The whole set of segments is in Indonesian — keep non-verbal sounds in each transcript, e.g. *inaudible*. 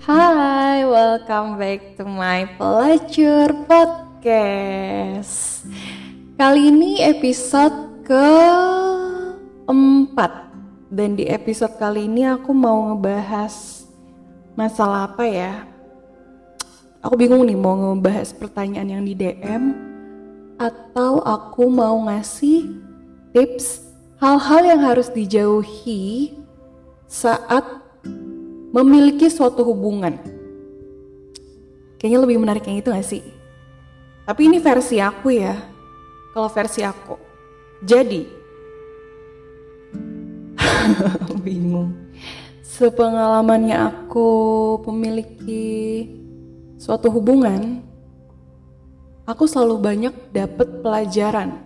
Hai, welcome back to my pelacur podcast. Kali ini episode keempat dan di episode kali ini aku mau ngebahas masalah apa ya? Aku bingung nih mau ngebahas pertanyaan yang di DM atau aku mau ngasih tips hal-hal yang harus dijauhi saat memiliki suatu hubungan. Kayaknya lebih menarik yang itu gak sih? Tapi ini versi aku ya. Kalau versi aku. Jadi, *laughs* bingung. Sepengalamannya aku memiliki suatu hubungan, aku selalu banyak dapet pelajaran.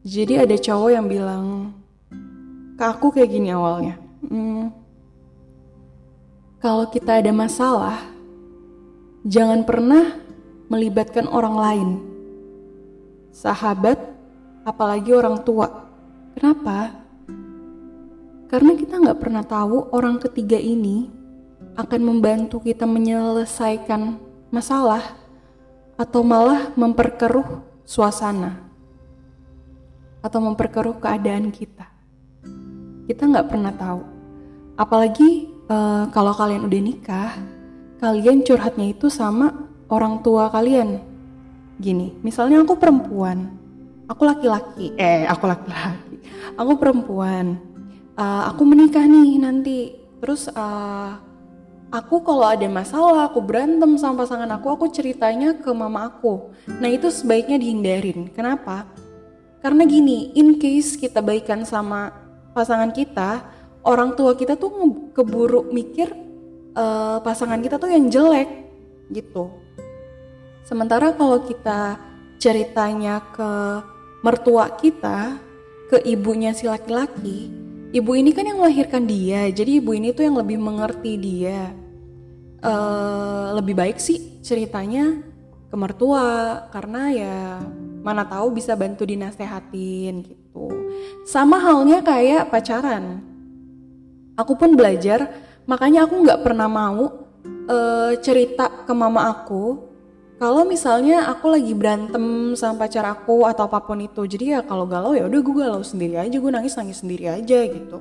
Jadi ada cowok yang bilang ke aku kayak gini awalnya. Hmm, kalau kita ada masalah, jangan pernah melibatkan orang lain. Sahabat, apalagi orang tua. Kenapa? Karena kita nggak pernah tahu orang ketiga ini akan membantu kita menyelesaikan masalah atau malah memperkeruh suasana atau memperkeruh keadaan kita. Kita nggak pernah tahu. Apalagi uh, kalau kalian udah nikah, kalian curhatnya itu sama orang tua kalian. Gini, misalnya aku perempuan, aku laki-laki, eh aku laki-laki, aku perempuan, uh, aku menikah nih nanti, terus uh, aku kalau ada masalah, aku berantem sama pasangan aku, aku ceritanya ke mama aku. Nah itu sebaiknya dihindarin. Kenapa? Karena gini, in case kita baikan sama pasangan kita, orang tua kita tuh keburu mikir uh, pasangan kita tuh yang jelek gitu. Sementara kalau kita ceritanya ke mertua kita, ke ibunya si laki-laki, ibu ini kan yang melahirkan dia, jadi ibu ini tuh yang lebih mengerti dia. Uh, lebih baik sih ceritanya ke mertua karena ya mana tahu bisa bantu dinasehatin gitu. Sama halnya kayak pacaran aku pun belajar makanya aku nggak pernah mau uh, cerita ke mama aku kalau misalnya aku lagi berantem sama pacar aku atau apa pun itu. Jadi ya kalau galau ya udah gue galau sendiri aja gue nangis nangis sendiri aja gitu.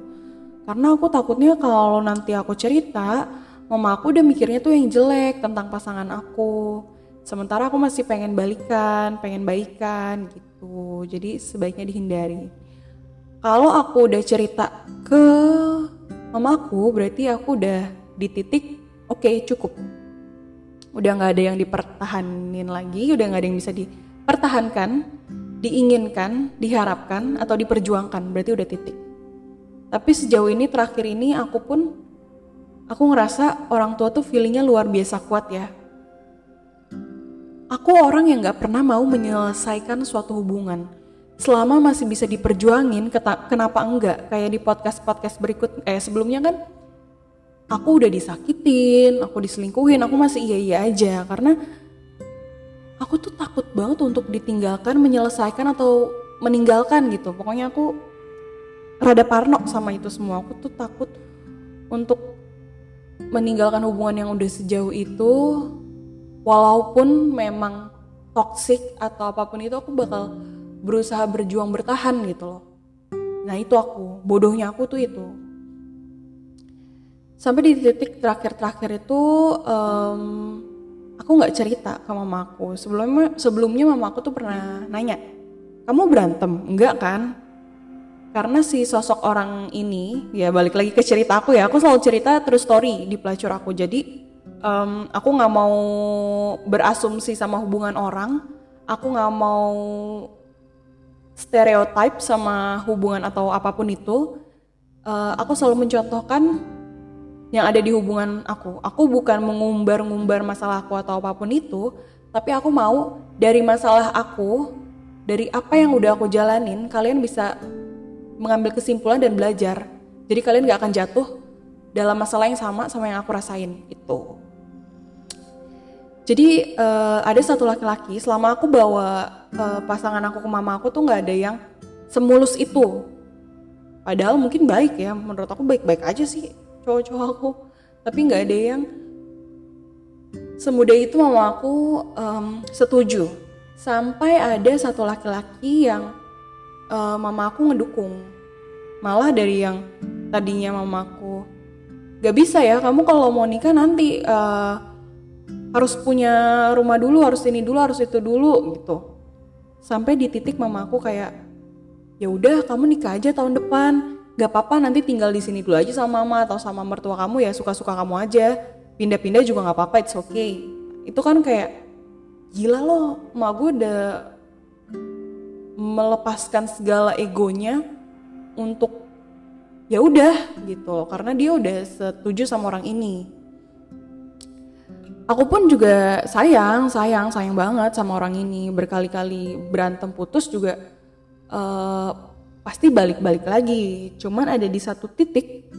Karena aku takutnya kalau nanti aku cerita mama aku udah mikirnya tuh yang jelek tentang pasangan aku. Sementara aku masih pengen balikan pengen baikan gitu. Jadi sebaiknya dihindari. Kalau aku udah cerita ke mamaku berarti aku udah di titik oke okay, cukup. Udah nggak ada yang dipertahanin lagi udah nggak ada yang bisa dipertahankan diinginkan diharapkan atau diperjuangkan. Berarti udah titik. Tapi sejauh ini terakhir ini aku pun aku ngerasa orang tua tuh feelingnya luar biasa kuat ya. Aku orang yang nggak pernah mau menyelesaikan suatu hubungan selama masih bisa diperjuangin kenapa enggak? Kayak di podcast podcast berikut eh sebelumnya kan aku udah disakitin aku diselingkuhin aku masih iya iya aja. Karena aku tuh takut banget untuk ditinggalkan menyelesaikan atau meninggalkan gitu. Pokoknya aku rada parno sama itu semua. Aku tuh takut untuk meninggalkan hubungan yang udah sejauh itu walaupun memang toxic atau apa pun itu aku bakal berusaha berjuang bertahan gitu loh. Nah itu aku bodohnya aku tuh itu. Sampai di titik terakhir-terakhir itu um, aku nggak cerita ke mamaku sebelumnya sebelumnya mamaku tuh pernah nanya kamu berantem? Enggak kan? Karena si sosok orang ini ya balik lagi ke cerita aku ya aku selalu cerita terus story di pelacur aku. Jadi um, aku nggak mau berasumsi sama hubungan orang aku nggak mau stereotype sama hubungan atau apa pun itu, uh, aku selalu mencontohkan yang ada di hubungan aku. Aku bukan mengumbar-ngumbar masalah aku atau apa pun itu, tapi aku mau dari masalah aku, dari apa yang udah aku jalanin, kalian bisa mengambil kesimpulan dan belajar. Jadi kalian gak akan jatuh dalam masalah yang sama sama yang aku rasain itu. Jadi uh, ada satu laki-laki selama aku bawa uh, pasangan aku ke mama aku tuh nggak ada yang semulus itu. Padahal mungkin baik ya, menurut aku baik-baik aja sih cowok-cowok aku. tapi nggak ada yang semudah itu mama aku um, setuju sampai ada satu laki-laki yang uh, mama aku ngedukung malah dari yang tadinya mamaku gak bisa ya kamu kalau mau nikah nanti uh, harus punya rumah dulu harus ini dulu harus itu dulu gitu sampai di titik mamaku kayak ya udah kamu nikah aja tahun depan. Gak apa-apa nanti tinggal di sini dulu aja sama mama atau sama mertua kamu ya suka-suka kamu aja. Pindah-pindah juga gak apa-apa it's okay. Itu kan kayak gila loh emak gue udah melepaskan segala egonya untuk ya udah gitu karena dia udah setuju sama orang ini aku pun juga sayang sayang sayang banget sama orang ini. Berkali-kali berantem putus juga uh, pasti balik-balik lagi. Cuman ada di satu titik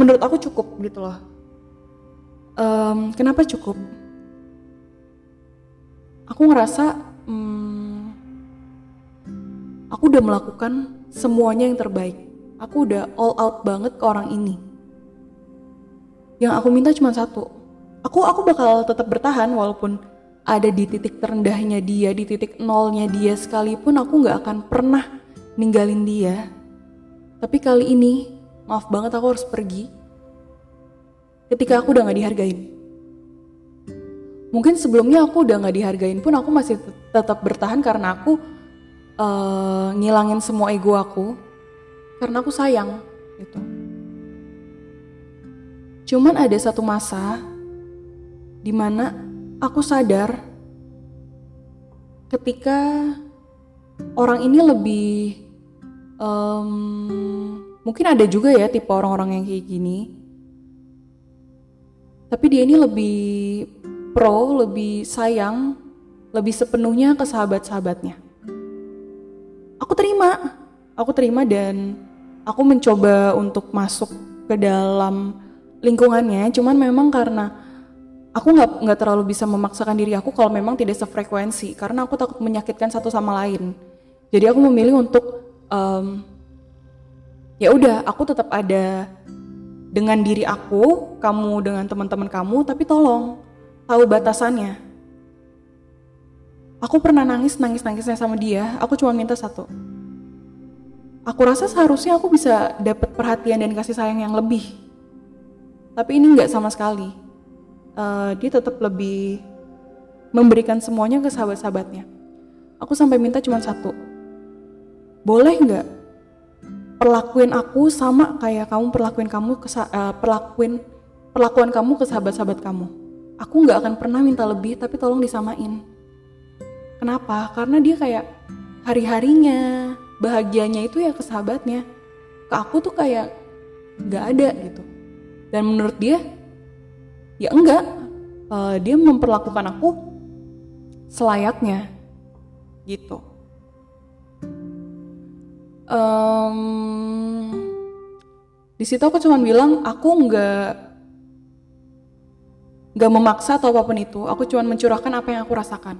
menurut aku cukup gitu loh. Um, kenapa cukup? Aku ngerasa hmm, aku udah melakukan semuanya yang terbaik. Aku udah all out banget ke orang ini. Yang aku minta cuma satu aku aku bakal tetap bertahan walaupun ada di titik terendahnya dia di titik nolnya dia. Sekalipun aku nggak akan pernah ninggalin dia. Tapi kali ini maaf banget aku harus pergi. Ketika aku udah nggak dihargain. Mungkin sebelumnya aku udah nggak dihargain pun aku masih tetap bertahan karena aku uh, ngilangin semua ego aku. Karena aku sayang gitu. Cuman ada satu masa di mana aku sadar ketika orang ini lebih um, mungkin ada juga ya tipe orang-orang yang kayak gini tapi dia ini lebih pro, lebih sayang, lebih sepenuhnya ke sahabat-sahabatnya. Aku terima, aku terima dan aku mencoba untuk masuk ke dalam lingkungannya. Cuman memang karena aku nggak nggak terlalu bisa memaksakan diri aku kalau memang tidak sefrekuensi karena aku takut menyakitkan satu sama lain. Jadi aku memilih untuk um, ya udah aku tetap ada dengan diri aku, kamu dengan teman-teman kamu, tapi tolong tahu batasannya. Aku pernah nangis nangis nangisnya sama dia. Aku cuma minta satu. Aku rasa seharusnya aku bisa dapat perhatian dan kasih sayang yang lebih. Tapi ini nggak sama sekali. Uh, dia tetap lebih memberikan semuanya ke sahabat-sahabatnya. Aku sampai minta cuma satu. Boleh nggak perlakuin aku sama kayak kamu perlakuin kamu ke uh, perlakuin perlakuan kamu ke sahabat-sahabat kamu? Aku nggak akan pernah minta lebih tapi tolong disamain. Kenapa? Karena dia kayak hari-harinya bahagianya itu ya ke sahabatnya. Ke aku tuh kayak nggak ada gitu. Dan menurut dia ya enggak uh, dia memperlakukan aku selayaknya gitu um, di situ aku cuma bilang aku nggak Gak memaksa atau apa pun itu, aku cuma mencurahkan apa yang aku rasakan.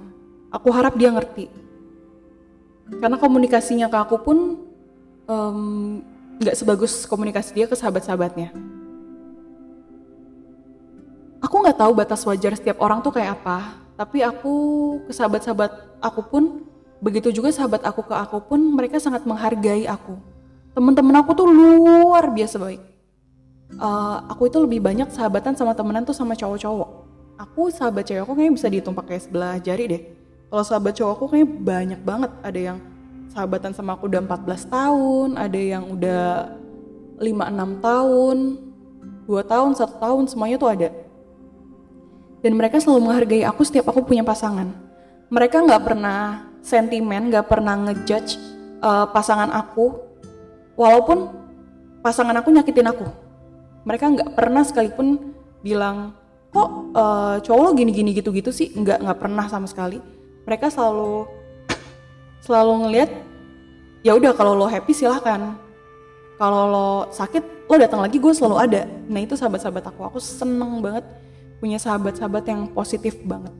Aku harap dia ngerti. Karena komunikasinya ke aku pun um, gak sebagus komunikasi dia ke sahabat-sahabatnya. Aku gak tahu batas wajar setiap orang tuh kayak apa, tapi aku ke sahabat-sahabat aku pun, begitu juga sahabat aku ke aku pun, mereka sangat menghargai aku. Temen-temen aku tuh luar biasa baik uh, aku itu lebih banyak sahabatan sama temenan tuh sama cowok-cowok. Aku sahabat cewek aku kayaknya bisa dihitung pakai sebelah jari deh. Kalau sahabat cowok aku kayaknya banyak banget. Ada yang sahabatan sama aku udah 14 tahun, ada yang udah 5-6 tahun, 2 tahun, 1 tahun, semuanya tuh ada. Dan mereka selalu menghargai aku setiap aku punya pasangan. Mereka nggak pernah sentimen, nggak pernah ngejudge uh, pasangan aku, walaupun pasangan aku nyakitin aku. Mereka nggak pernah sekalipun bilang kok uh, cowok lo gini-gini gitu-gitu sih? Nggak nggak pernah sama sekali. Mereka selalu selalu ngelihat ya udah kalau lo happy silahkan. Kalau lo sakit lo datang lagi gue selalu ada. Nah itu sahabat-sahabat aku. Aku seneng banget punya sahabat-sahabat yang positif banget.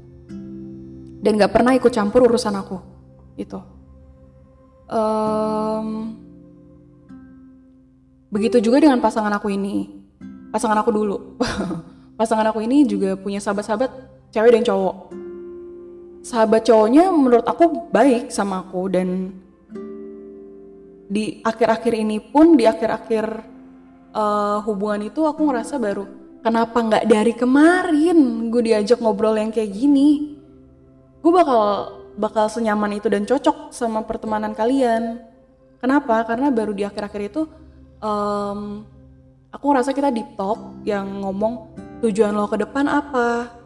Dan nggak pernah ikut campur urusan aku. Itu. Um, begitu juga dengan pasangan aku ini. Pasangan aku dulu. *laughs* Pasangan aku ini juga punya sahabat-sahabat cewek dan cowok. Sahabat cowoknya menurut aku baik sama aku dan di akhir-akhir ini pun di akhir-akhir uh, hubungan itu aku ngerasa baru kenapa nggak dari kemarin gue diajak ngobrol yang kayak gini? Gue bakal bakal senyaman itu dan cocok sama pertemanan kalian. Kenapa? Karena baru di akhir-akhir itu um, aku ngerasa kita deep talk yang ngomong tujuan lo ke depan apa?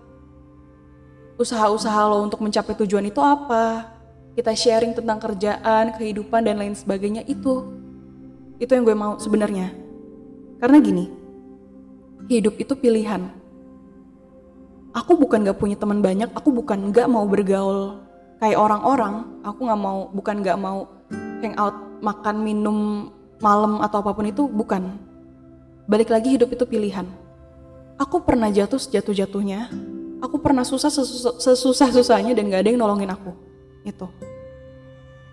Usaha-usaha lo untuk mencapai tujuan itu apa? Kita sharing tentang kerjaan, kehidupan dan lain sebagainya itu. Itu yang gue mau sebenarnya. Karena gini, hidup itu pilihan. Aku bukan gak punya teman banyak, aku bukan gak mau bergaul kayak orang-orang, aku gak mau, bukan gak mau hangout, makan, minum, malam atau apa pun itu, bukan. Balik lagi hidup itu pilihan. Aku pernah jatuh sejatuh-jatuhnya, aku pernah susah sesusah-susahnya dan gak ada yang nolongin aku itu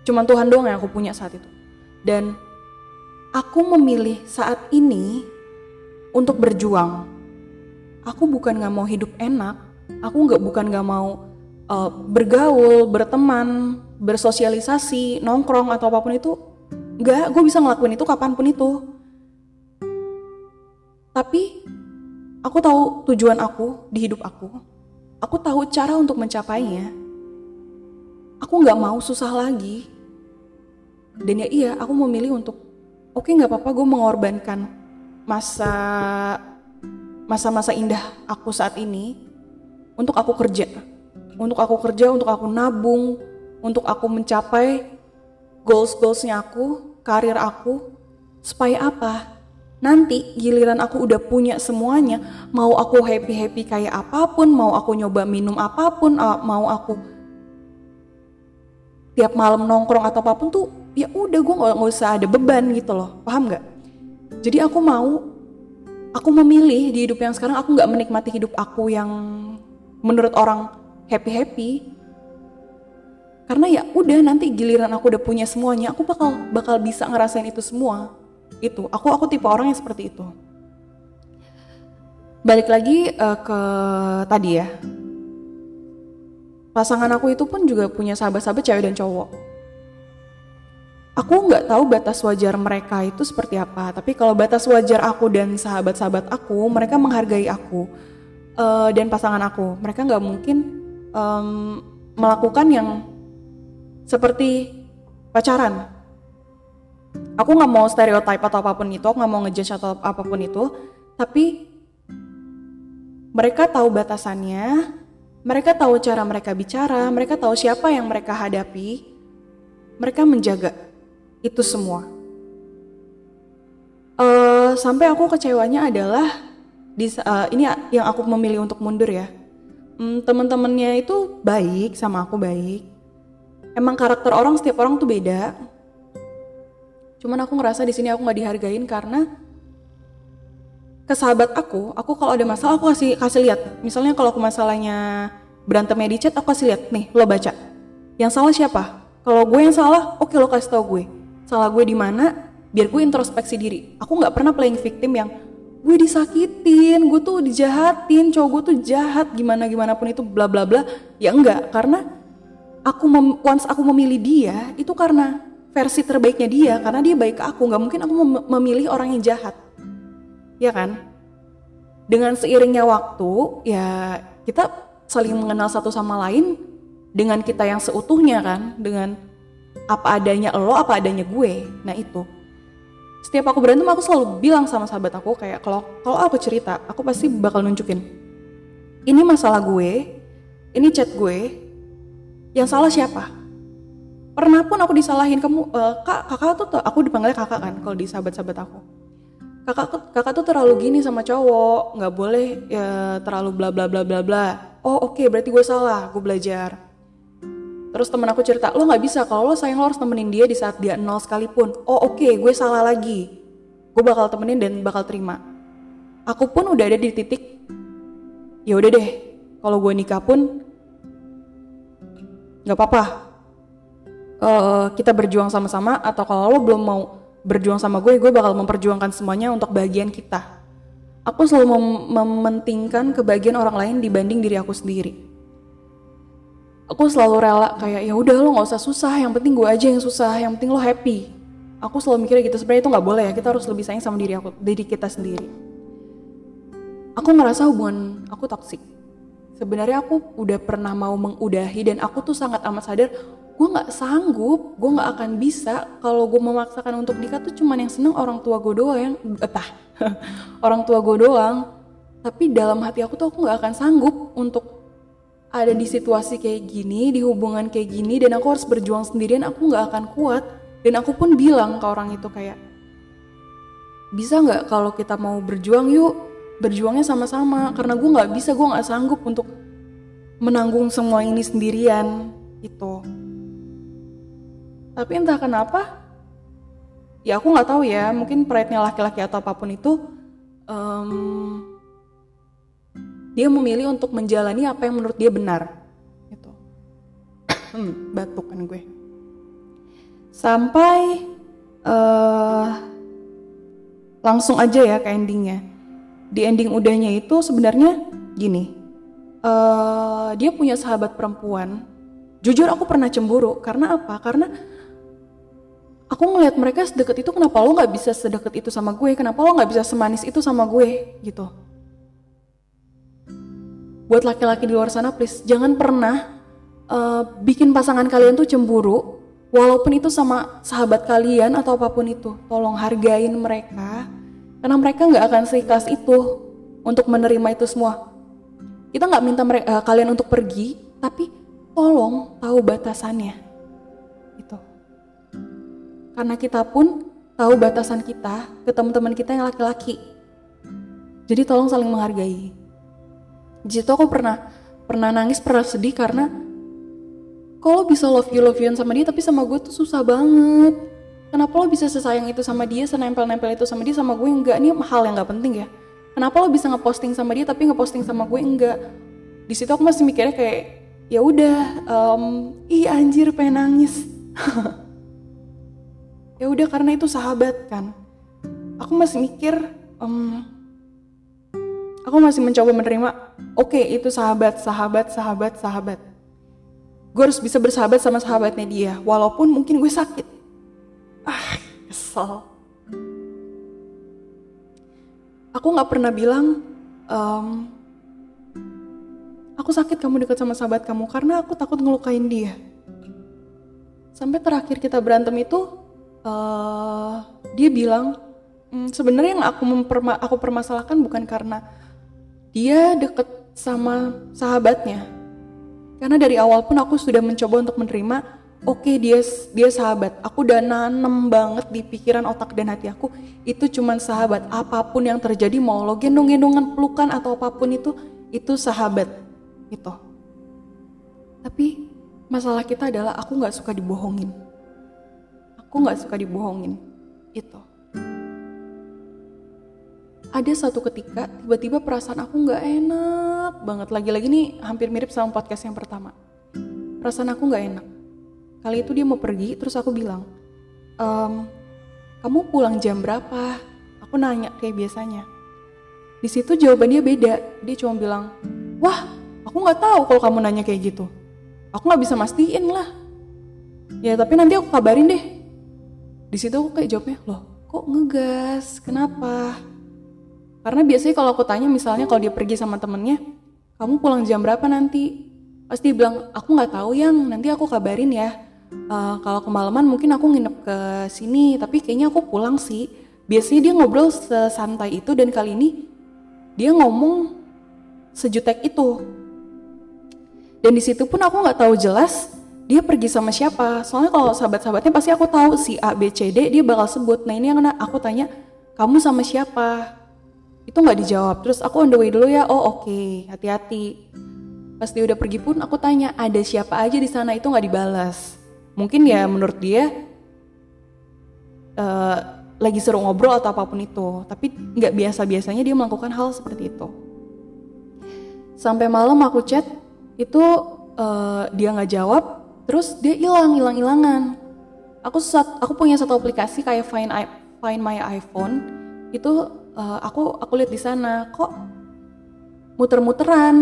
cuman Tuhan doang yang aku punya saat itu dan aku memilih saat ini untuk berjuang. Aku bukan gak mau hidup enak. Aku nggak bukan gak mau uh, bergaul berteman bersosialisasi nongkrong atau apa pun itu nggak. Gue bisa ngelakuin itu kapan pun itu. Tapi aku tahu tujuan aku di hidup aku. Aku tahu cara untuk mencapainya. Aku nggak mau susah lagi. Dan ya iya aku memilih untuk oke okay, nggak apa-apa gue mengorbankan masa masa-masa indah aku saat ini untuk aku kerja. Untuk aku kerja untuk aku nabung untuk aku mencapai goals goalsnya aku karir aku supaya apa? Nanti giliran aku udah punya semuanya mau aku happy happy kayak apa pun mau aku nyoba minum apa pun mau aku tiap malam nongkrong atau apa pun tuh ya udah gue nggak usah ada beban gitu loh. Paham nggak jadi aku mau aku memilih di hidup yang sekarang aku nggak menikmati hidup aku yang menurut orang happy happy karena ya udah nanti giliran aku udah punya semuanya aku bakal bakal bisa ngerasain itu semua. Itu aku aku tipe orang yang seperti itu. Balik lagi uh, ke tadi ya. Pasangan aku itu pun juga punya sahabat-sahabat cewek dan cowok. Aku nggak tahu batas wajar mereka itu seperti apa, tapi kalau batas wajar aku dan sahabat-sahabat aku, mereka menghargai aku uh, dan pasangan aku. Mereka nggak mungkin um, melakukan yang seperti pacaran. Aku nggak mau stereotype atau apa pun itu, nggak mau ngejudge atau apa pun itu, tapi mereka tahu batasannya, mereka tahu cara mereka bicara, mereka tahu siapa yang mereka hadapi. Mereka menjaga itu semua. Uh, sampai aku kecewanya adalah di uh, ini yang aku memilih untuk mundur ya. Hmm, Teman-temannya itu baik sama aku baik. Emang karakter orang setiap orang tuh beda. Cuman aku ngerasa di sini aku nggak dihargain karena ke sahabat aku, aku kalau ada masalah aku kasih kasih lihat. Misalnya kalau aku masalahnya berantemnya di chat, aku kasih lihat nih, lo baca. Yang salah siapa? Kalau gue yang salah, oke okay, lo kasih tau gue. Salah gue di mana? Biar gue introspeksi diri. Aku nggak pernah playing victim yang gue disakitin, gue tuh dijahatin, cowok gue tuh jahat, gimana gimana pun itu bla bla bla. Ya enggak, karena aku mem once aku memilih dia itu karena versi terbaiknya dia, karena dia baik ke aku. Nggak mungkin aku mem memilih orang yang jahat ya kan? Dengan seiringnya waktu, ya kita saling mengenal satu sama lain dengan kita yang seutuhnya kan, dengan apa adanya lo, apa adanya gue. Nah itu. Setiap aku berantem aku selalu bilang sama sahabat aku kayak kalau kalau aku cerita, aku pasti bakal nunjukin. Ini masalah gue, ini chat gue. Yang salah siapa? Pernah pun aku disalahin kamu, uh, kak, kakak tuh, aku dipanggilnya kakak kan kalau di sahabat-sahabat aku kakak kakak tuh terlalu gini sama cowok nggak boleh ya terlalu bla bla bla bla bla oh oke okay, berarti gue salah gue belajar terus temen aku cerita lo nggak bisa kalau lo sayang lo harus temenin dia di saat dia nol sekalipun oh oke okay, gue salah lagi gue bakal temenin dan bakal terima aku pun udah ada di titik ya udah deh kalau gue nikah pun nggak apa-apa uh, kita berjuang sama-sama atau kalau lo belum mau berjuang sama gue, gue bakal memperjuangkan semuanya untuk bagian kita. aku selalu mem mementingkan kebahagiaan orang lain dibanding diri aku sendiri. Aku selalu rela kayak ya udah lo nggak usah susah, yang penting gue aja yang susah, yang penting lo happy. Aku selalu mikirnya gitu sebenarnya itu nggak boleh ya, kita harus lebih sayang sama diri aku, diri kita sendiri. Aku ngerasa hubungan aku toksik. Sebenarnya aku udah pernah mau mengudahi dan aku tuh sangat amat sadar gue nggak sanggup, gue nggak akan bisa kalau gue memaksakan untuk nikah tuh cuman yang seneng orang tua gue doang yang apa *laughs* orang tua gue doang. Tapi dalam hati aku tuh aku nggak akan sanggup untuk ada di situasi kayak gini, di hubungan kayak gini, dan aku harus berjuang sendirian. Aku nggak akan kuat. Dan aku pun bilang ke orang itu kayak, bisa nggak kalau kita mau berjuang yuk, berjuangnya sama-sama. Karena gue nggak bisa, gue nggak sanggup untuk menanggung semua ini sendirian. Itu. Tapi entah kenapa, ya aku nggak tahu ya. Mungkin pride-nya laki-laki atau apa pun itu, um, dia memilih untuk menjalani apa yang menurut dia benar. Gitu. *coughs* hmm, batuk kan gue. Sampai uh, langsung aja ya ke endingnya. Di ending udahnya itu sebenarnya gini. Uh, dia punya sahabat perempuan. Jujur aku pernah cemburu karena apa? Karena aku ngelihat mereka sedekat itu kenapa lo nggak bisa sedekat itu sama gue kenapa lo nggak bisa semanis itu sama gue gitu buat laki-laki di luar sana please jangan pernah uh, bikin pasangan kalian tuh cemburu walaupun itu sama sahabat kalian atau apa pun itu tolong hargain mereka karena mereka nggak akan seikhlas itu untuk menerima itu semua kita nggak minta mereka, uh, kalian untuk pergi tapi tolong tahu batasannya itu karena kita pun tahu batasan kita ke teman-teman kita yang laki-laki. Jadi tolong saling menghargai. Di situ aku pernah pernah nangis, pernah sedih karena kalau bisa love you love you sama dia tapi sama gue tuh susah banget. Kenapa lo bisa sesayang itu sama dia, senempel-nempel itu sama dia sama gue enggak? Ini hal yang nggak penting ya. Kenapa lo bisa ngeposting sama dia tapi ngeposting sama gue enggak? Di situ aku masih mikirnya kayak ya udah, um, ih anjir pengen nangis. *laughs* ya udah karena itu sahabat kan aku masih mikir um, aku masih mencoba menerima oke okay, itu sahabat sahabat sahabat sahabat. Gue harus bisa bersahabat sama sahabatnya dia walaupun mungkin gue sakit. Ah kesel. Aku nggak pernah bilang um, aku sakit kamu dekat sama sahabat kamu karena aku takut ngelukain dia. Sampai terakhir kita berantem itu uh, dia bilang mm, sebenarnya yang aku memperma aku permasalahkan bukan karena dia deket sama sahabatnya. Karena dari awal pun aku sudah mencoba untuk menerima oke okay, dia dia sahabat. Aku udah nanem banget di pikiran otak dan hati aku itu cuman sahabat. Apa pun yang terjadi mau lo gendong-gendongan pelukan atau apa pun itu itu sahabat itu tapi masalah kita adalah aku nggak suka dibohongin. Aku nggak suka dibohongin itu ada satu ketika tiba-tiba perasaan aku nggak enak banget. Lagi-lagi nih hampir mirip sama podcast yang pertama. Perasaan aku nggak enak. Kali itu dia mau pergi terus aku bilang ehm, kamu pulang jam berapa? Aku nanya kayak biasanya. Di situ jawabannya beda. Dia cuma bilang wah aku nggak tahu kalau kamu nanya kayak gitu. Aku nggak bisa mastiin lah. Ya tapi nanti aku kabarin deh. Di situ aku kayak jawabnya loh kok ngegas? Kenapa karena biasanya kalau aku tanya misalnya kalau dia pergi sama temennya kamu pulang jam berapa nanti? Pasti dia bilang aku nggak tahu yang. Nanti aku kabarin ya. Uh, kalau kemalaman mungkin aku nginep ke sini tapi kayaknya aku pulang sih. Biasanya dia ngobrol sesantai itu dan kali ini dia ngomong sejutek itu. Dan di situ pun aku nggak tahu jelas dia pergi sama siapa. Soalnya kalau sahabat-sahabatnya pasti aku tahu si A B C D dia bakal sebut. Nah ini yang aku tanya kamu sama siapa itu nggak dijawab. Terus aku on the way dulu ya. Oh oke. Okay. hati-hati. Pas dia udah pergi pun aku tanya ada siapa aja di sana? Itu nggak dibalas mungkin ya menurut dia uh, lagi seru ngobrol atau apa pun itu. Tapi nggak biasa biasanya dia melakukan hal seperti itu. Sampai malam aku chat itu uh, dia nggak jawab. Terus dia hilang hilang hilangan. Aku aku punya satu aplikasi kayak Find I, Find My iPhone. Itu uh, aku aku lihat di sana kok muter-muteran.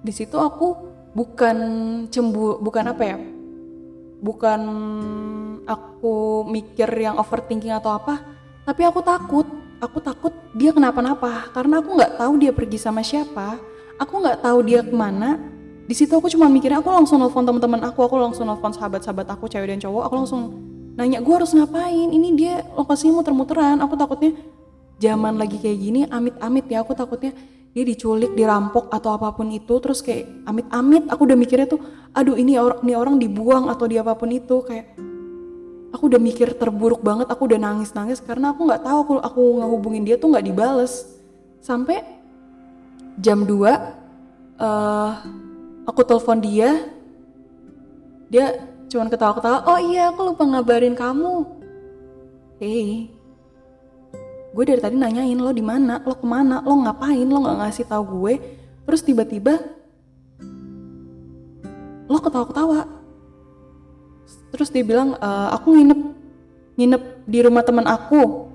Di situ aku bukan cembu bukan apa ya? Bukan aku mikir yang overthinking atau apa tapi aku takut. Aku takut dia kenapa-napa karena aku nggak tahu dia pergi sama siapa. Aku nggak tahu dia ke mana. Di situ aku cuma mikirnya aku langsung nelfon teman-teman aku aku langsung nelfon sahabat-sahabat aku cewek dan cowok. Aku langsung nanya gue harus ngapain? Ini dia lokasinya muter-muteran. Aku takutnya zaman lagi kayak gini amit-amit ya aku takutnya dia diculik dirampok atau apa pun itu terus kayak amit-amit aku udah mikirnya tuh aduh ini orang ini orang dibuang atau di apa pun itu kayak aku udah mikir terburuk banget aku udah nangis nangis karena aku nggak tahu kalau aku ngehubungin dia tuh nggak dibales. Sampai jam 2 uh, eh, aku telepon dia dia cuman ketawa-ketawa oh iya aku lupa ngabarin kamu. Hei gue dari tadi nanyain lo di mana? Lo ke mana? Lo ngapain? Lo nggak ngasih tahu gue? Terus tiba-tiba lo ketawa-ketawa. Terus dia bilang e, aku nginep nginep di rumah teman aku.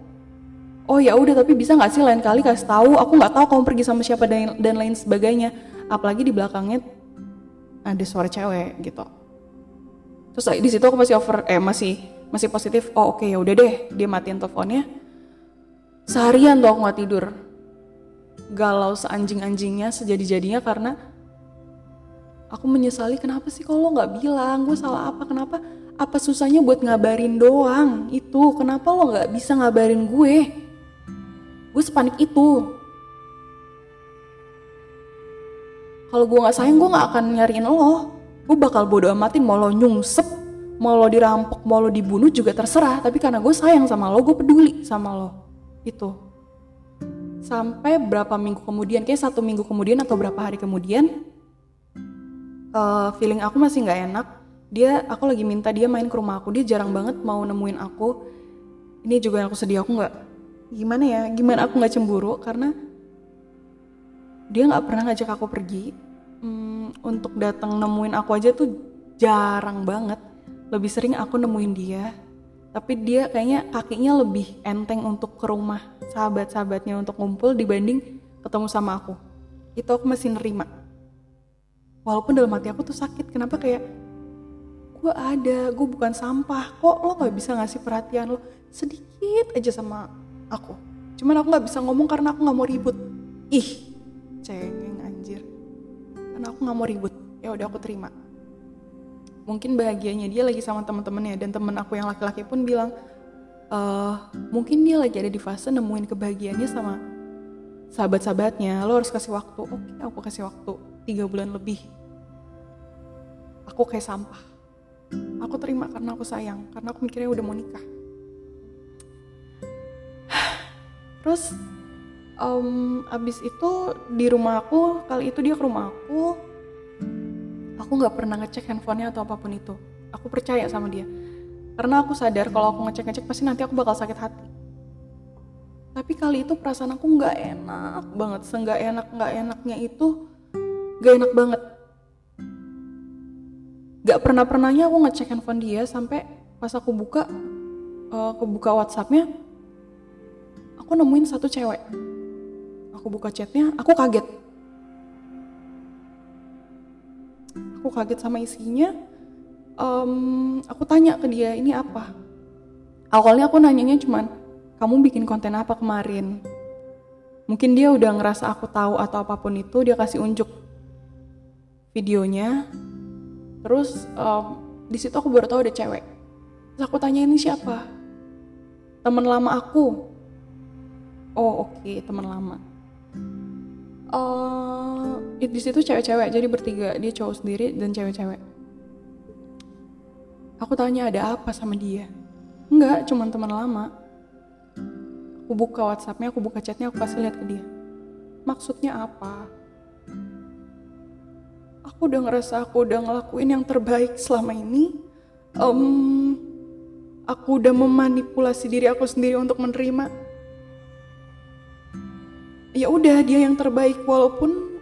Oh ya udah tapi bisa nggak sih lain kali kasih tahu? Aku nggak tahu kamu pergi sama siapa dan, dan lain sebagainya. Apalagi di belakangnya ada suara cewek gitu. Terus di situ aku masih over eh masih masih positif. Oh oke okay, ya udah deh. Dia matiin teleponnya Seharian tuh aku gak tidur. Galau seanjing-anjingnya, sejadi-jadinya karena aku menyesali kenapa sih kalau lo gak bilang, gue salah apa, kenapa, apa susahnya buat ngabarin doang, itu, kenapa lo gak bisa ngabarin gue? Gue sepanik itu. Kalau gue gak sayang, gue gak akan nyariin lo. Gue bakal bodo amatin mau lo nyungsep, mau lo dirampok, mau lo dibunuh juga terserah. Tapi karena gue sayang sama lo, gue peduli sama lo itu. Sampai berapa minggu kemudian kayak satu minggu kemudian atau berapa hari kemudian uh, feeling aku masih nggak enak. Dia aku lagi minta dia main ke rumah aku. Dia jarang banget mau nemuin aku. Ini juga yang aku sedih aku nggak gimana ya gimana aku nggak cemburu karena dia nggak pernah ngajak aku pergi. Hmm, untuk datang nemuin aku aja tuh jarang banget. Lebih sering aku nemuin dia tapi dia kayaknya kakinya lebih enteng untuk ke rumah sahabat-sahabatnya untuk ngumpul dibanding ketemu sama aku. Itu aku masih nerima. Walaupun dalam hati aku tuh sakit kenapa kayak gue ada gue bukan sampah kok lo nggak bisa ngasih perhatian lo? Sedikit aja sama aku. Cuman aku nggak bisa ngomong karena aku nggak mau ribut. Ih cengeng anjir. Karena aku nggak mau ribut. Ya udah aku terima mungkin bahagianya dia lagi sama teman-temannya. Dan temen aku yang laki-laki pun bilang uh, mungkin dia lagi ada di fase nemuin kebahagiaannya sama sahabat-sahabatnya. Lo harus kasih waktu. Oke aku kasih waktu tiga bulan lebih. Aku kayak sampah. Aku terima karena aku sayang karena aku mikirnya udah mau nikah. Terus um, abis itu di rumah aku kali itu dia ke rumah aku aku nggak pernah ngecek handphonenya atau apa pun itu. Aku percaya sama dia. Karena aku sadar kalau aku ngecek ngecek pasti nanti aku bakal sakit hati. Tapi kali itu perasaan aku nggak enak banget. Seenggak enak nggak enaknya itu gak enak banget. Gak pernah pernahnya aku ngecek handphone dia sampai pas aku buka uh, aku buka WhatsAppnya aku nemuin satu cewek. Aku buka chatnya aku kaget aku kaget sama isinya um, aku tanya ke dia ini apa? Awalnya aku nanyanya cuman kamu bikin konten apa kemarin? Mungkin dia udah ngerasa aku tahu atau apa pun itu dia kasih unjuk videonya. Terus um, di situ aku baru tahu ada cewek. Terus aku tanya ini siapa? Teman lama aku. Oh oke okay, teman lama uh, di situ cewek-cewek jadi bertiga dia cowok sendiri dan cewek-cewek. Aku tanya ada apa sama dia? Enggak cuman teman lama. Aku buka whatsappnya aku buka chatnya aku kasih lihat ke dia. Maksudnya apa? Aku udah ngerasa aku udah ngelakuin yang terbaik selama ini. Um, aku udah memanipulasi diri aku sendiri untuk menerima ya udah dia yang terbaik. Walaupun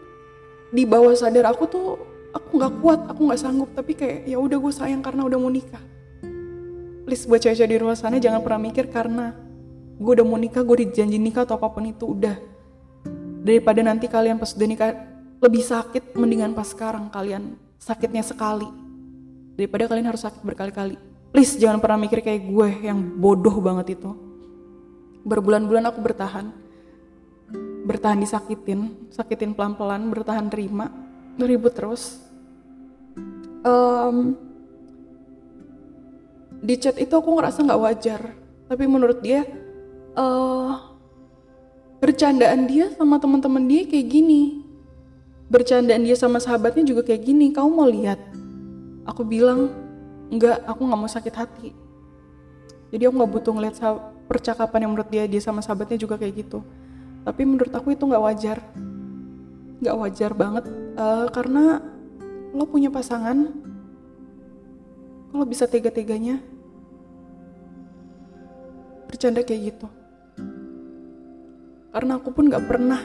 di bawah sadar aku tuh aku nggak kuat aku nggak sanggup. Tapi kayak ya udah gue sayang karena udah mau nikah. Please buat cewek-cewek di luar sana jangan pernah mikir karena gue udah mau nikah gue dijanji nikah atau apa pun itu udah. Daripada nanti kalian pas udah nikah lebih sakit mendingan pas sekarang kalian sakitnya sekali. Daripada kalian harus sakit berkali-kali. Please jangan pernah mikir kayak gue yang bodoh banget itu. Berbulan-bulan aku bertahan bertahan disakitin sakitin pelan-pelan bertahan terima ribut terus. Um, di chat itu aku ngerasa nggak wajar tapi menurut dia uh, bercandaan dia sama teman-teman dia kayak gini. Bercandaan dia sama sahabatnya juga kayak gini. Kamu mau lihat? Aku bilang enggak aku nggak mau sakit hati. Jadi aku nggak butuh ngeliat percakapan yang menurut dia dia sama sahabatnya juga kayak gitu tapi menurut aku itu nggak wajar. Nggak wajar banget uh, karena lo punya pasangan. Kalau bisa tega-teganya. Bercanda kayak gitu. Karena aku pun gak pernah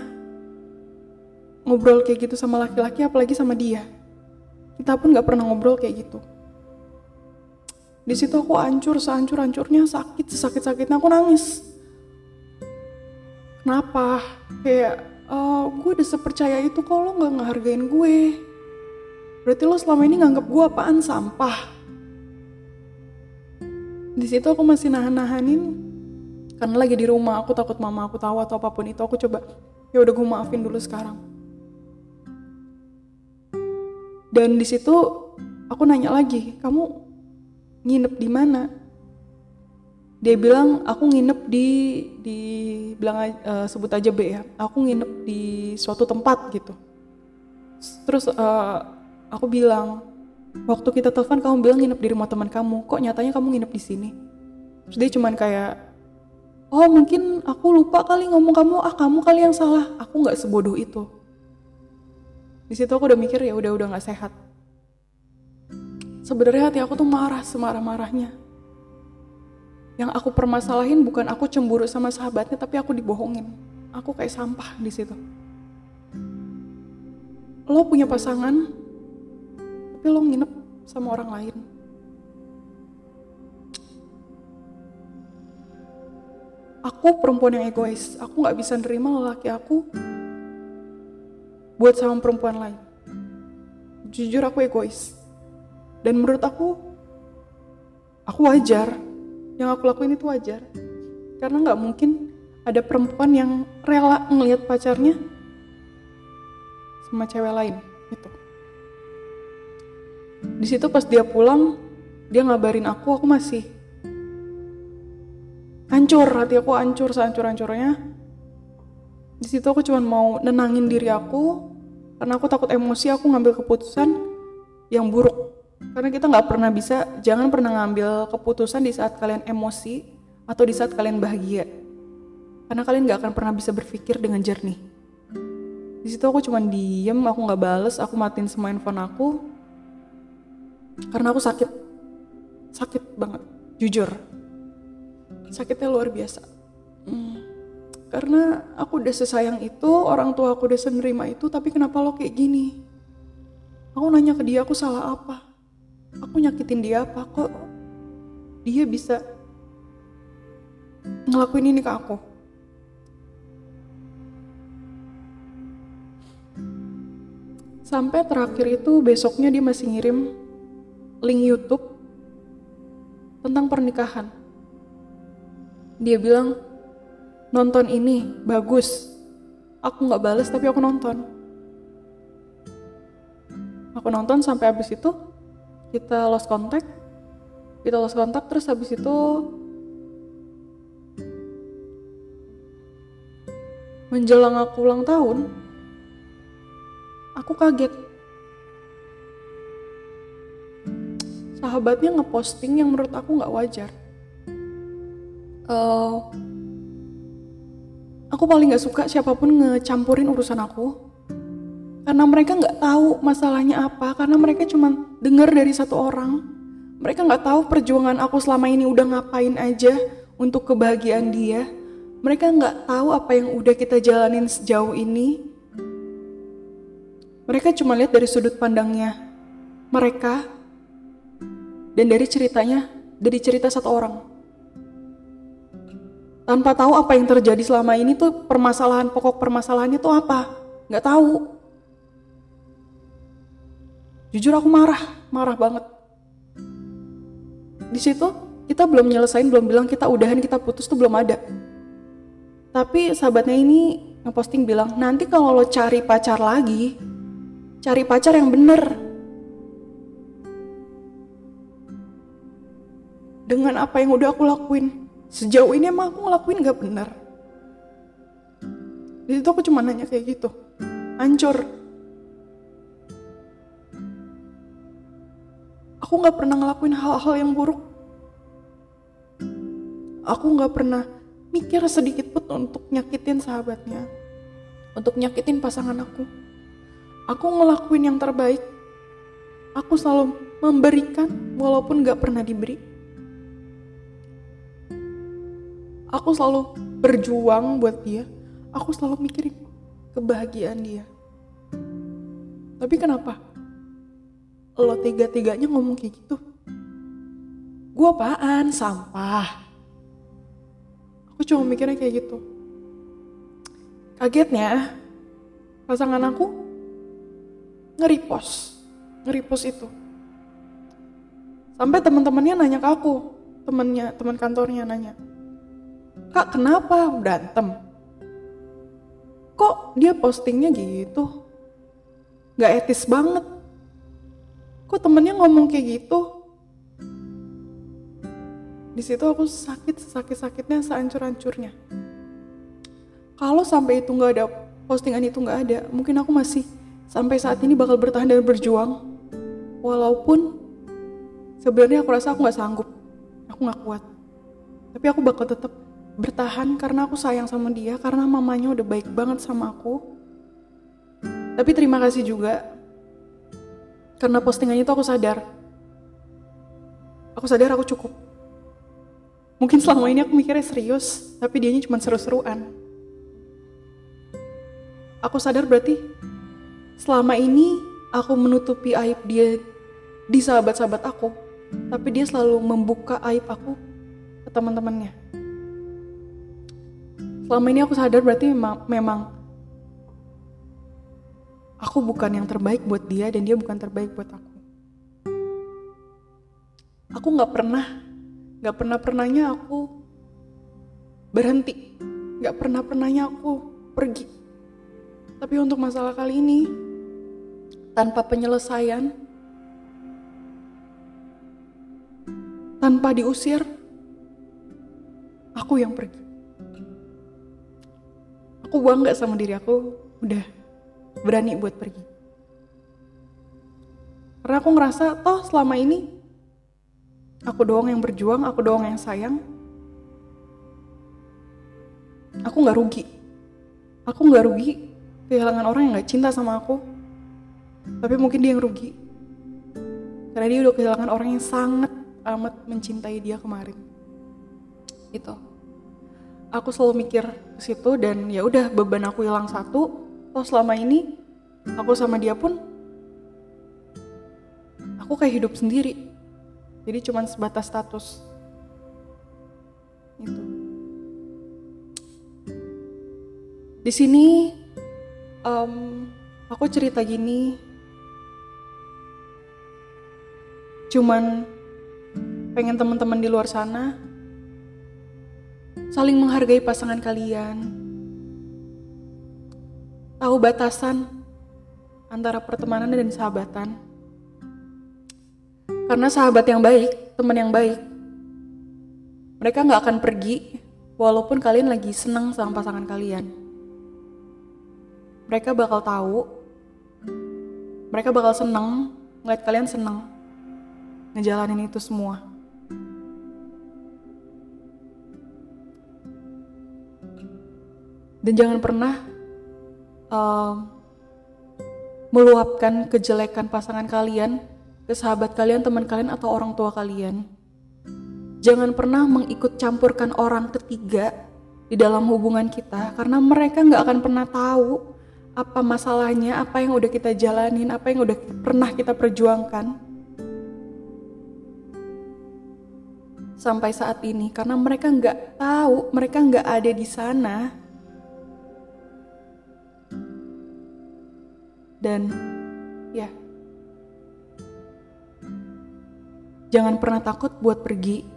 ngobrol kayak gitu sama laki-laki apalagi sama dia. Kita pun gak pernah ngobrol kayak gitu. Di situ aku hancur sehancur hancurnya sakit sesakit sakitnya aku nangis kenapa? Kayak uh, gue udah sepercaya itu kalau lo nggak ngehargain gue. Berarti lo selama ini nganggap gue apaan? Sampah. Di situ aku masih nahan-nahanin karena lagi di rumah aku takut mama aku tahu atau apa pun itu aku coba ya udah gue maafin dulu sekarang. Dan di situ aku nanya lagi kamu nginep di mana dia bilang aku nginep di di bilang uh, sebut aja B ya. Aku nginep di suatu tempat gitu. Terus uh, aku bilang waktu kita telepon kamu bilang nginep di rumah teman kamu. Kok nyatanya kamu nginep di sini? Terus dia cuman kayak oh mungkin aku lupa kali ngomong kamu. Ah kamu kali yang salah. Aku nggak sebodoh itu. Di situ aku udah mikir ya udah udah nggak sehat. Sebenarnya hati aku tuh marah semarah marahnya yang aku permasalahin bukan aku cemburu sama sahabatnya, tapi aku dibohongin. Aku kayak sampah di situ. Lo punya pasangan, tapi lo nginep sama orang lain. Aku perempuan yang egois. Aku nggak bisa nerima lelaki aku buat sama perempuan lain. Jujur aku egois. Dan menurut aku, aku wajar yang aku lakuin itu wajar. Karena nggak mungkin ada perempuan yang rela ngelihat pacarnya sama cewek lain gitu. Di situ pas dia pulang dia ngabarin aku aku masih hancur hati aku hancur sehancur hancurnya di situ aku cuma mau nenangin diri aku karena aku takut emosi aku ngambil keputusan yang buruk karena kita nggak pernah bisa, jangan pernah ngambil keputusan di saat kalian emosi atau di saat kalian bahagia. Karena kalian nggak akan pernah bisa berpikir dengan jernih. Di situ aku cuma diem, aku nggak bales, aku matiin semua handphone aku. Karena aku sakit, sakit banget, jujur. Sakitnya luar biasa. Hmm. Karena aku udah sesayang itu, orang tua aku udah senerima itu, tapi kenapa lo kayak gini? Aku nanya ke dia, aku salah apa? Aku nyakitin dia apa kok? Dia bisa ngelakuin ini ke aku. Sampai terakhir itu besoknya dia masih ngirim link YouTube tentang pernikahan. Dia bilang nonton ini bagus. Aku nggak bales tapi aku nonton. Aku nonton sampai habis itu kita lost contact kita lost contact terus habis itu menjelang aku ulang tahun aku kaget. Sahabatnya ngeposting yang menurut aku nggak wajar. Uh, aku paling nggak suka siapa pun ngecampurin urusan aku karena mereka nggak tahu masalahnya apa karena mereka cuma dengar dari satu orang. Mereka nggak tahu perjuangan aku selama ini udah ngapain aja untuk kebahagiaan dia. Mereka nggak tahu apa yang udah kita jalanin sejauh ini. Mereka cuma lihat dari sudut pandangnya mereka dan dari ceritanya dari cerita satu orang. Tanpa tahu apa yang terjadi selama ini tuh permasalahan pokok permasalahannya tuh apa? Nggak tahu jujur aku marah marah banget. Di situ kita belum nyelesain belum bilang kita udahan kita putus tuh belum ada. Tapi sahabatnya ini ngeposting bilang nanti kalau lo cari pacar lagi cari pacar yang bener. Dengan apa yang udah aku lakuin. Sejauh ini emang aku ngelakuin gak benar di situ aku cuma nanya kayak gitu. Hancur aku nggak pernah ngelakuin hal-hal yang buruk. Aku nggak pernah mikir sedikit pun untuk nyakitin sahabatnya untuk nyakitin pasangan aku. Aku ngelakuin yang terbaik. Aku selalu memberikan walaupun gak pernah diberi. Aku selalu berjuang buat dia. Aku selalu mikirin kebahagiaan dia. Tapi kenapa lo tiga-tiganya ngomong kayak gitu. Gue apaan? Sampah. Aku cuma mikirnya kayak gitu. Kagetnya pasangan aku nge-repost. Nge-repost itu. Sampai teman-temannya nanya ke aku. Temennya teman kantornya nanya kak kenapa berantem? Kok dia postingnya gitu? Gak etis banget kok temennya ngomong kayak gitu? Di situ aku sakit sakit sakitnya seancur hancurnya kalau sampai itu nggak ada postingan itu nggak ada mungkin aku masih sampai saat ini bakal bertahan dan berjuang. Walaupun sebenarnya aku rasa aku nggak sanggup aku nggak kuat. Tapi aku bakal tetap bertahan karena aku sayang sama dia karena mamanya udah baik banget sama aku. Tapi terima kasih juga karena postingannya itu aku sadar. Aku sadar aku cukup. Mungkin selama ini aku mikirnya serius tapi dianya cuma seru-seruan. Aku sadar berarti selama ini aku menutupi aib dia di sahabat-sahabat aku tapi dia selalu membuka aib aku ke teman-temannya. Selama ini aku sadar berarti memang, memang aku bukan yang terbaik buat dia dan dia bukan terbaik buat aku. Aku nggak pernah nggak pernah pernahnya aku berhenti. Nggak pernah pernahnya aku pergi. Tapi untuk masalah kali ini tanpa penyelesaian tanpa diusir aku yang pergi. Aku bangga sama diri aku. Udah berani buat pergi. Karena aku ngerasa toh selama ini aku doang yang berjuang aku doang yang sayang. Aku nggak rugi. Aku nggak rugi kehilangan orang yang nggak cinta sama aku. Tapi mungkin dia yang rugi. Karena dia udah kehilangan orang yang sangat amat mencintai dia kemarin. Itu aku selalu mikir ke situ dan ya udah beban aku hilang satu toh selama ini aku sama dia pun aku kayak hidup sendiri. Jadi cuman sebatas status. Itu di sini um, aku cerita gini. Cuman pengen teman-teman di luar sana saling menghargai pasangan kalian, tahu batasan antara pertemanan dan sahabatan. Karena sahabat yang baik, teman yang baik, mereka nggak akan pergi walaupun kalian lagi senang sama pasangan kalian. Mereka bakal tahu, mereka bakal senang ngeliat kalian senang ngejalanin itu semua. dan jangan pernah uh, meluapkan kejelekan pasangan kalian ke sahabat kalian, teman kalian, atau orang tua kalian. Jangan pernah mengikut campurkan orang ketiga di dalam hubungan kita, karena mereka nggak akan pernah tahu apa masalahnya, apa yang udah kita jalanin, apa yang udah pernah kita perjuangkan. sampai saat ini karena mereka nggak tahu, mereka nggak ada di sana. Dan ya, jangan pernah takut buat pergi.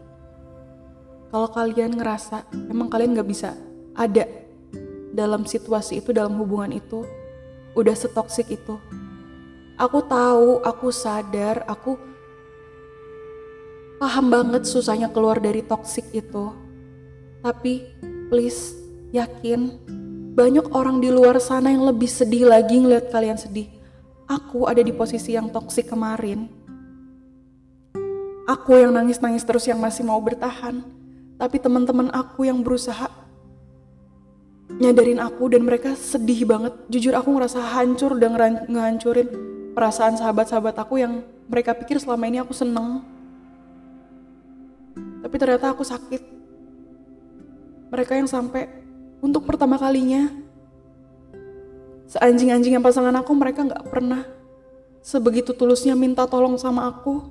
Kalau kalian ngerasa emang kalian nggak bisa ada dalam situasi itu, dalam hubungan itu, udah setoksik itu. Aku tahu, aku sadar, aku paham banget susahnya keluar dari toksik itu. Tapi please yakin banyak orang di luar sana yang lebih sedih lagi ngeliat kalian sedih. Aku ada di posisi yang toksik kemarin. Aku yang nangis-nangis terus yang masih mau bertahan. Tapi teman-teman aku yang berusaha nyadarin aku dan mereka sedih banget. Jujur aku ngerasa hancur dan ngehancurin perasaan sahabat-sahabat aku yang mereka pikir selama ini aku seneng tapi ternyata aku sakit. Mereka yang sampai untuk pertama kalinya. Seanjing-anjing yang pasangan aku mereka nggak pernah sebegitu tulusnya minta tolong sama aku.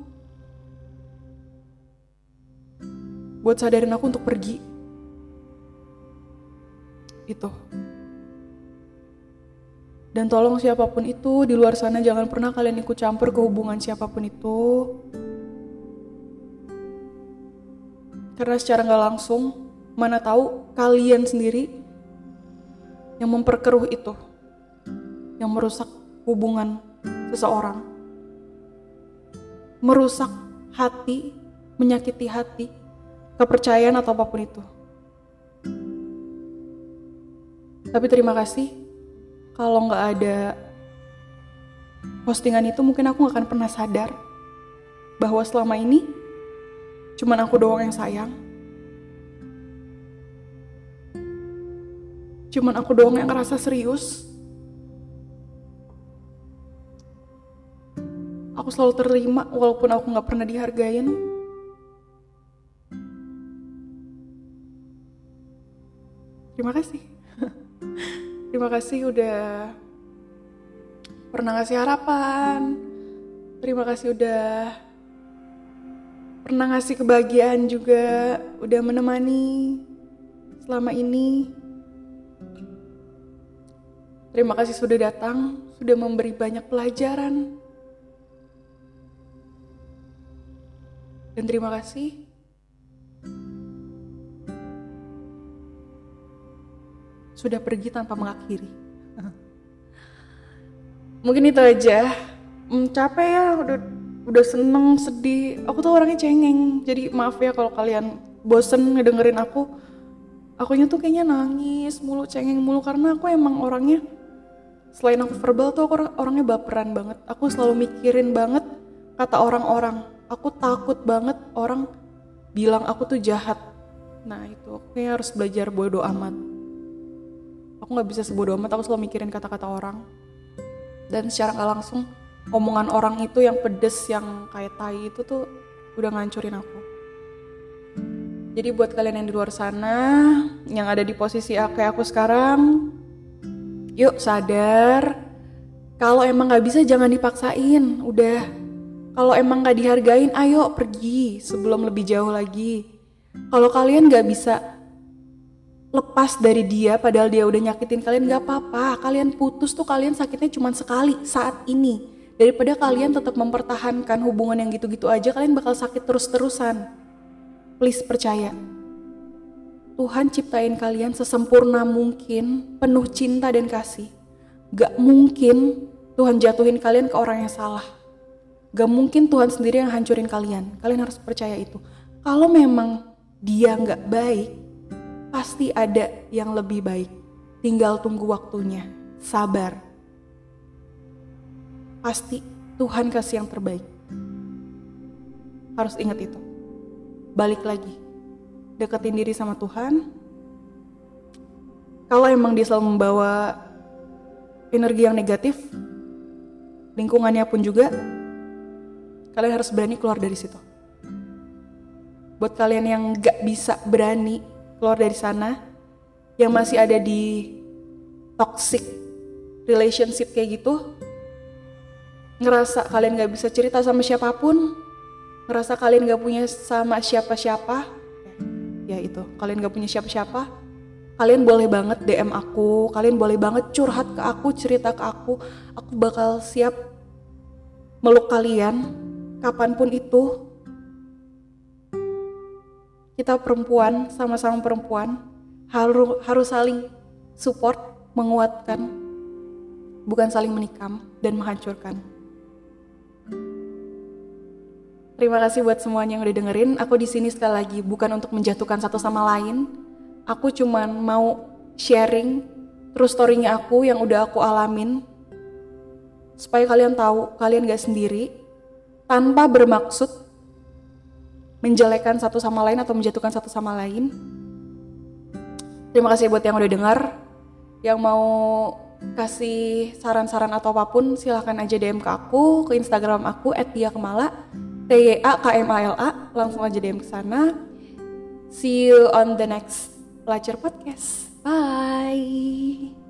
Buat sadarin aku untuk pergi. Itu. Dan tolong siapa pun itu di luar sana jangan pernah kalian ikut campur ke hubungan siapa pun itu. Karena secara nggak langsung, mana tahu kalian sendiri yang memperkeruh itu, yang merusak hubungan seseorang, merusak hati, menyakiti hati, kepercayaan atau apa pun itu. Tapi terima kasih, kalau nggak ada postingan itu mungkin aku gak akan pernah sadar bahwa selama ini Cuman aku doang yang sayang. Cuman aku doang yang ngerasa serius. Aku selalu terima walaupun aku gak pernah dihargain. Terima kasih. *laughs* Terima kasih udah pernah ngasih harapan. Terima kasih udah pernah ngasih kebahagiaan juga, udah menemani selama ini. Terima kasih sudah datang, sudah memberi banyak pelajaran. Dan terima kasih sudah pergi tanpa mengakhiri. Mungkin itu aja. Hmm, capek ya, udah udah seneng sedih aku tuh orangnya cengeng jadi maaf ya kalau kalian bosen ngedengerin aku akunya tuh kayaknya nangis mulu cengeng mulu karena aku emang orangnya selain aku verbal tuh aku orangnya baperan banget. Aku selalu mikirin banget kata orang-orang. Aku takut banget orang bilang aku tuh jahat. Nah itu aku kayak harus belajar bodo amat. Aku nggak bisa sebodoh amat aku selalu mikirin kata-kata orang. Dan secara nggak langsung omongan orang itu yang pedes yang kayak tai itu tuh udah ngancurin aku. Jadi buat kalian yang di luar sana yang ada di posisi kayak aku sekarang yuk sadar. Kalau emang nggak bisa jangan dipaksain. Udah. Kalau emang nggak dihargain ayo pergi sebelum lebih jauh lagi. Kalau kalian nggak bisa lepas dari dia padahal dia udah nyakitin kalian nggak apa-apa. Kalian putus tuh kalian sakitnya cuma sekali saat ini. Daripada kalian tetap mempertahankan hubungan yang gitu-gitu aja, kalian bakal sakit terus-terusan. Please percaya. Tuhan ciptain kalian sesempurna mungkin, penuh cinta dan kasih. Gak mungkin Tuhan jatuhin kalian ke orang yang salah. Gak mungkin Tuhan sendiri yang hancurin kalian. Kalian harus percaya itu. Kalau memang dia gak baik, pasti ada yang lebih baik. Tinggal tunggu waktunya. Sabar pasti Tuhan kasih yang terbaik. Harus ingat itu. Balik lagi, deketin diri sama Tuhan. Kalau emang dia selalu membawa energi yang negatif, lingkungannya pun juga, kalian harus berani keluar dari situ. Buat kalian yang gak bisa berani keluar dari sana, yang masih ada di toxic relationship kayak gitu, ngerasa kalian gak bisa cerita sama siapa pun, ngerasa kalian gak punya sama siapa-siapa, ya itu, kalian gak punya siapa-siapa, kalian boleh banget DM aku, kalian boleh banget curhat ke aku, cerita ke aku, aku bakal siap meluk kalian kapan pun itu. Kita perempuan, sama-sama perempuan, harus harus saling support, menguatkan, bukan saling menikam dan menghancurkan. Terima kasih buat semuanya yang udah dengerin. Aku di sini sekali lagi bukan untuk menjatuhkan satu sama lain. Aku cuman mau sharing terus storynya aku yang udah aku alamin supaya kalian tahu kalian gak sendiri tanpa bermaksud menjelekan satu sama lain atau menjatuhkan satu sama lain. Terima kasih buat yang udah dengar. Yang mau kasih saran-saran atau apa pun silahkan aja DM ke aku ke Instagram aku @diakemala TYA A langsung aja DM ke sana. See you on the next Pelacur Podcast. Bye.